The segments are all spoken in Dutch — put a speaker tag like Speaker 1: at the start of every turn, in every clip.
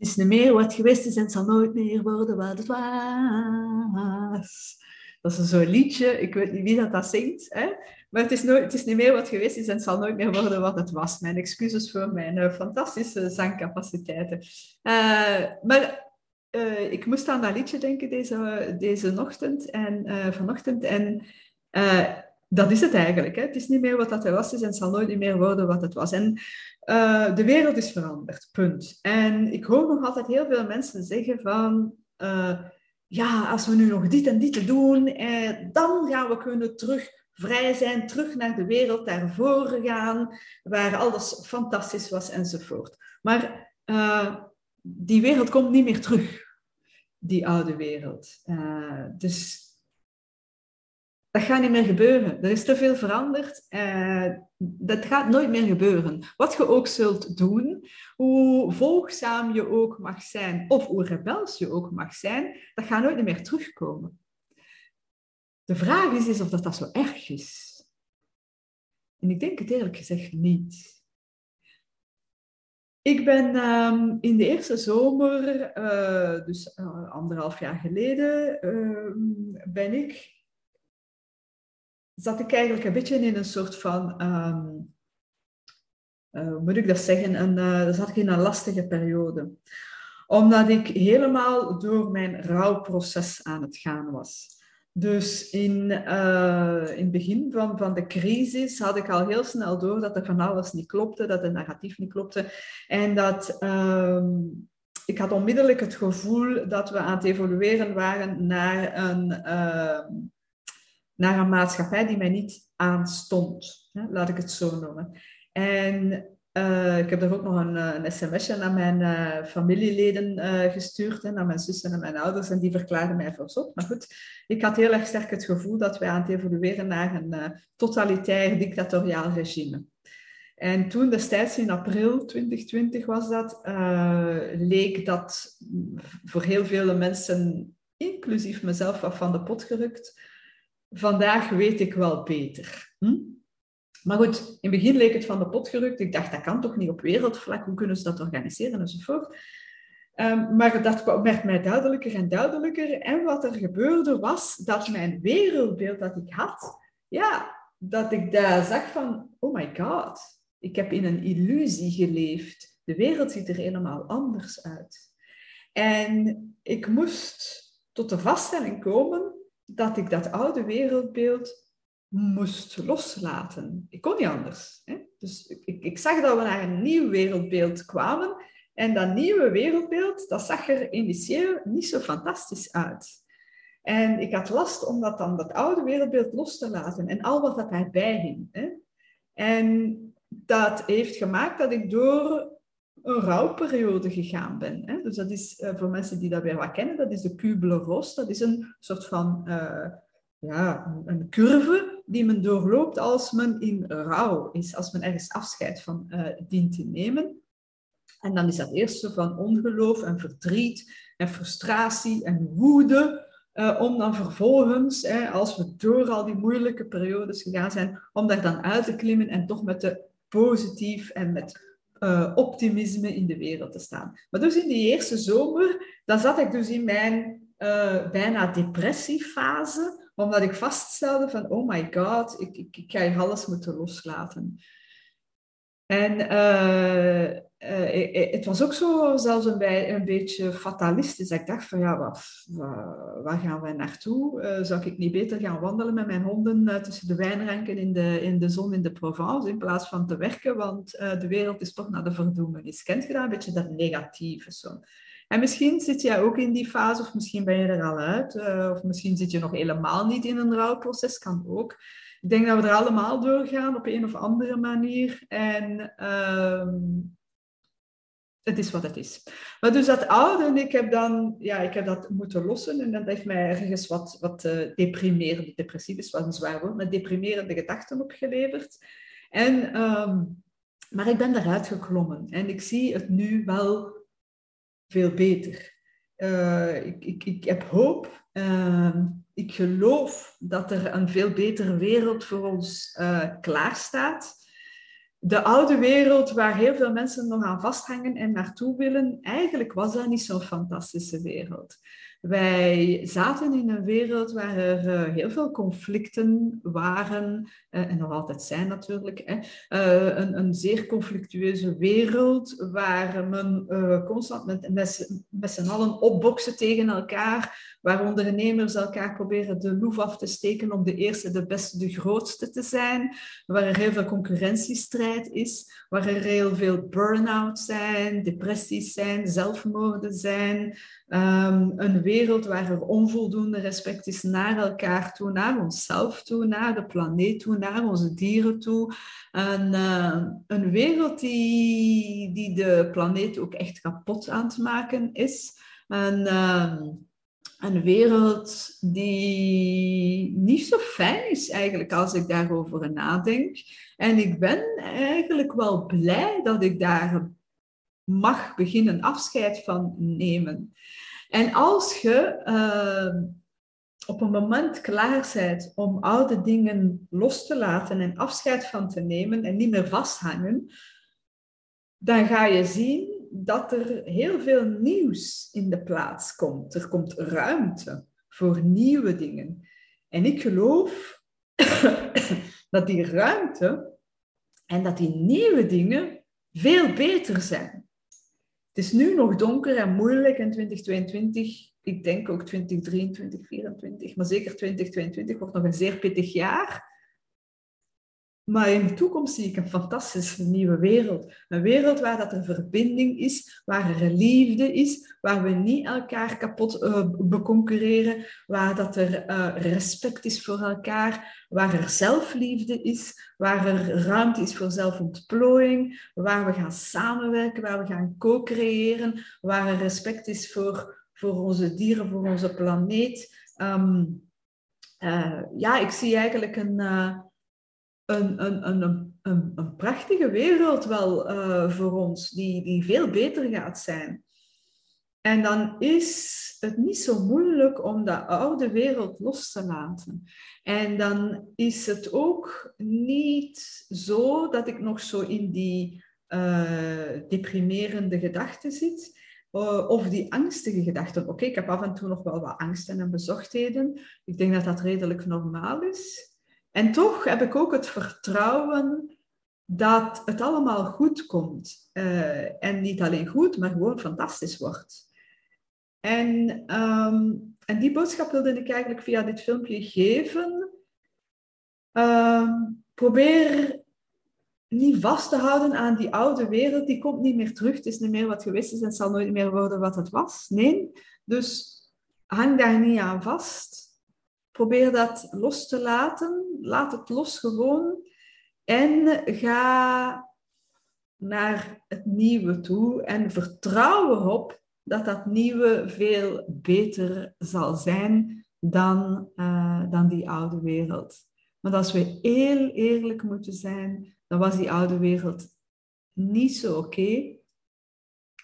Speaker 1: Het is niet meer wat geweest is en het zal nooit meer worden wat het was. Dat is zo'n liedje, ik weet niet wie dat, dat zingt. Hè? Maar het is, nooit, het is niet meer wat geweest is en het zal nooit meer worden wat het was. Mijn excuses voor mijn uh, fantastische zangcapaciteiten. Uh, maar uh, ik moest aan dat liedje denken deze, deze ochtend en vanochtend. En dat is het eigenlijk. Hè? Het is niet meer wat dat was is en het zal nooit meer worden wat het was. En de wereld is veranderd, punt. En ik hoor nog altijd heel veel mensen zeggen van ja, als we nu nog dit en dit doen, eh, dan gaan we kunnen terug vrij zijn, terug naar de wereld daarvoor gaan, waar alles fantastisch was enzovoort. Maar die wereld komt niet meer terug, die oude wereld. Dus dat gaat niet meer gebeuren. Er is te veel veranderd. Uh, dat gaat nooit meer gebeuren. Wat je ook zult doen, hoe volgzaam je ook mag zijn, of hoe rebels je ook mag zijn, dat gaat nooit meer terugkomen. De vraag is, is of dat, dat zo erg is. En ik denk het eerlijk gezegd niet. Ik ben um, in de eerste zomer, uh, dus uh, anderhalf jaar geleden, uh, ben ik zat ik eigenlijk een beetje in een soort van, um, uh, hoe moet ik dat zeggen, een, uh, zat ik in een lastige periode. Omdat ik helemaal door mijn rouwproces aan het gaan was. Dus in, uh, in het begin van, van de crisis had ik al heel snel door dat er van alles niet klopte, dat het narratief niet klopte. En dat um, ik had onmiddellijk het gevoel dat we aan het evolueren waren naar een, uh, naar een maatschappij die mij niet aanstond. Hè? Laat ik het zo noemen. En uh, ik heb er ook nog een, eh, een sms'je naar mijn uh, familieleden gestuurd, hè, naar mijn zussen en mijn ouders, en die verklaarden mij voor zot. Maar goed, ik had heel erg sterk het gevoel dat wij aan het evolueren naar een totalitair dictatoriaal regime. En toen destijds in april 2020 was dat, leek dat voor heel veel mensen, inclusief mezelf, wat van de pot gerukt vandaag weet ik wel beter. Hm? Maar goed, in het begin leek het van de pot gerukt. Ik dacht, dat kan toch niet op wereldvlak? Hoe kunnen ze dat organiseren enzovoort? Um, maar dat werd mij duidelijker en duidelijker. En wat er gebeurde was dat mijn wereldbeeld dat ik had, ja, dat ik daar zag van, oh my god, ik heb in een illusie geleefd. De wereld ziet er helemaal anders uit. En ik moest tot de vaststelling komen dat ik dat oude wereldbeeld moest loslaten. Ik kon niet anders. Hè? Dus ik, ik zag dat we naar een nieuw wereldbeeld kwamen. En dat nieuwe wereldbeeld, dat zag er initieel niet zo fantastisch uit. En ik had last om dat dan, dat oude wereldbeeld los te laten en al wat dat daarbij hing. Hè? En dat heeft gemaakt dat ik door een rouwperiode gegaan ben. Hè? Dus dat is, uh, voor mensen die dat weer wat kennen, dat is de Kubler-Ross. Dat is een soort van uh, ja, een curve die men doorloopt als men in rouw is, als men ergens afscheid van uh, dient te nemen. En dan is dat eerst van ongeloof en verdriet en frustratie en woede, om dan vervolgens, als we door al die moeilijke periodes gegaan zijn, om daar dan uit te klimmen en toch met de positief en met uh, optimisme in de wereld te staan. Maar dus in die eerste zomer, dan zat ik dus in mijn uh, bijna depressiefase, omdat ik vaststelde van, oh my god, ik, ik, ik ga alles moeten loslaten. En uh, uh, het was ook zo zelfs een, een beetje fatalistisch. Ik dacht van ja, waar gaan wij naartoe? Zou ik niet beter gaan wandelen met mijn honden tussen de wijnranken in de, in de zon in de Provence in plaats van te werken? Want de wereld is toch naar de verdoemenis. Kent je? Een beetje dat negatieve zo. En misschien zit jij ook in die fase, of misschien ben je er al uit, of misschien zit je nog helemaal niet in een rouwproces, kan ook. Ik denk dat we er allemaal doorgaan op een of andere manier. En uh, het is wat het is. Maar dus dat oude, ik heb dan, ja, ik heb dat moeten lossen en dat heeft mij ergens wat, wat uh, deprimerende, depressief is wat een zwaar woord, maar deprimerende gedachten opgeleverd. En, um, maar ik ben eruit geklommen en ik zie het nu wel veel beter. Uh, ik, ik, ik heb hoop. Uh, ik geloof dat er een veel betere wereld voor ons uh, klaar staat. de oude wereld waar heel veel mensen nog aan vasthangen en naartoe willen, eigenlijk was dat niet zo'n fantastische wereld. Wij zaten in een wereld waar er uh, heel veel conflicten waren, uh, en nog altijd zijn natuurlijk. Hè. Uh, een, een, zeer conflictueuze wereld waar men constant met, met, met z'n allen opboksen tegen elkaar, waar ondernemers elkaar proberen de loef af te steken om de eerste, de beste, de grootste te zijn, waar er heel veel concurrentiestrijd is, waar er heel veel burn-out zijn, depressies zijn, zelfmoorden zijn, um, een wereld waar er onvoldoende respect is naar elkaar toe, naar onszelf toe, naar de planeet toe, naar onze dieren toe. En, uh, een wereld die, die de planeet ook echt kapot aan het maken is. En, uh, een wereld die niet zo fijn is eigenlijk als ik daarover nadenk. En ik ben eigenlijk wel blij dat ik daar mag beginnen afscheid van nemen. En als je uh, op een moment klaar bent om oude dingen los te laten en afscheid van te nemen en niet meer vasthangen, dan ga je zien dat er heel veel nieuws in de plaats komt. Er komt ruimte voor nieuwe dingen. En ik geloof dat die ruimte en dat die nieuwe dingen veel beter zijn. Is nu nog donker en moeilijk in 2022. Ik denk ook 2023, 2024, maar zeker 2022 wordt nog een zeer pittig jaar. Maar in de toekomst zie ik een fantastische nieuwe wereld. Een wereld waar dat er verbinding is, waar er liefde is, waar we niet elkaar kapot uh, beconcurreren, waar dat er uh, respect is voor elkaar, waar er zelfliefde is, waar er ruimte is voor zelfontplooiing, waar we gaan samenwerken, waar we gaan co-creëren, waar er respect is voor, voor onze dieren, voor onze planeet. Um, uh, ja, ik zie eigenlijk een een, een, een, een, prachtige wereld wel uh, voor ons, die, die veel beter gaat zijn. En dan is het niet zo moeilijk om dat oude wereld los te laten. En dan is het ook niet zo dat ik nog zo in die uh, deprimerende gedachten zit. Uh, of die angstige gedachten. Oké, ik heb af en toe nog wel wat angsten en bezorgdheden. Ik denk dat dat redelijk normaal is. En toch heb ik ook het vertrouwen dat het allemaal goed komt. Uh, en niet alleen goed, maar gewoon fantastisch wordt. En, um, en die boodschap wilde ik eigenlijk via dit filmpje geven. Uh, probeer niet vast te houden aan die oude wereld. Die komt niet meer terug. Het is niet meer wat geweest is en zal nooit meer worden wat het was. Nee, dus hang daar niet aan vast. Probeer dat los te laten. Laat het los gewoon. En ga naar het nieuwe toe en vertrouw erop dat dat nieuwe veel beter zal zijn dan, uh, dan die oude wereld. Want als we heel eerlijk moeten zijn, dan was die oude wereld niet zo oké.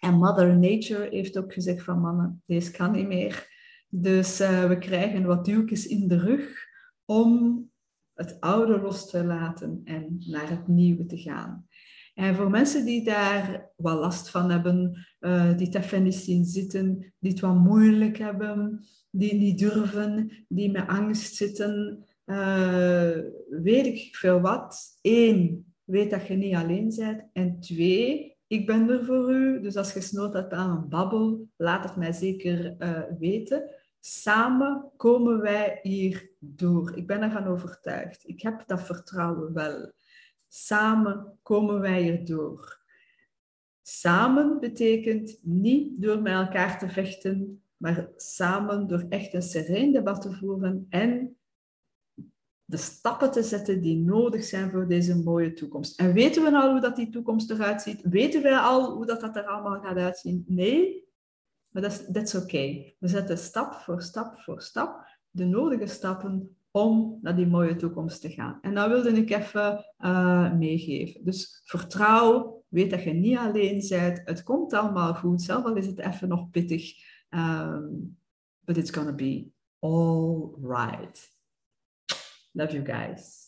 Speaker 1: En Mother Nature heeft ook gezegd van mannen, deze kan niet meer. Dus uh, we krijgen wat duwtjes in de rug om het oude los te laten en naar het nieuwe te gaan. En voor mensen die daar wat last van hebben, uh, die het even niet zien zitten, die het wat moeilijk hebben, die niet durven, die met angst zitten, uh, weet ik veel wat. Eén, weet dat je niet alleen bent. En twee, ik ben er voor u. Dus als je snood hebt aan een babbel, laat het mij zeker weten. Samen komen wij hier door. Ik ben ervan overtuigd. Ik heb dat vertrouwen wel. Samen komen wij hier door. Samen betekent niet door met elkaar te vechten, maar samen door echt een sereen debat te voeren en de stappen te zetten die nodig zijn voor deze mooie toekomst. En weten we al hoe dat die toekomst eruit ziet? Weten we al hoe dat, dat er allemaal gaat uitzien? Nee, maar dat is oké. Okay. We zetten stap voor stap voor stap de nodige stappen om naar die mooie toekomst te gaan. En dat wilde ik even uh, meegeven. Dus vertrouw, weet dat je niet alleen bent. Het komt allemaal goed, zelf al is het even nog pittig. Um, but it's gonna be all right. Love you guys.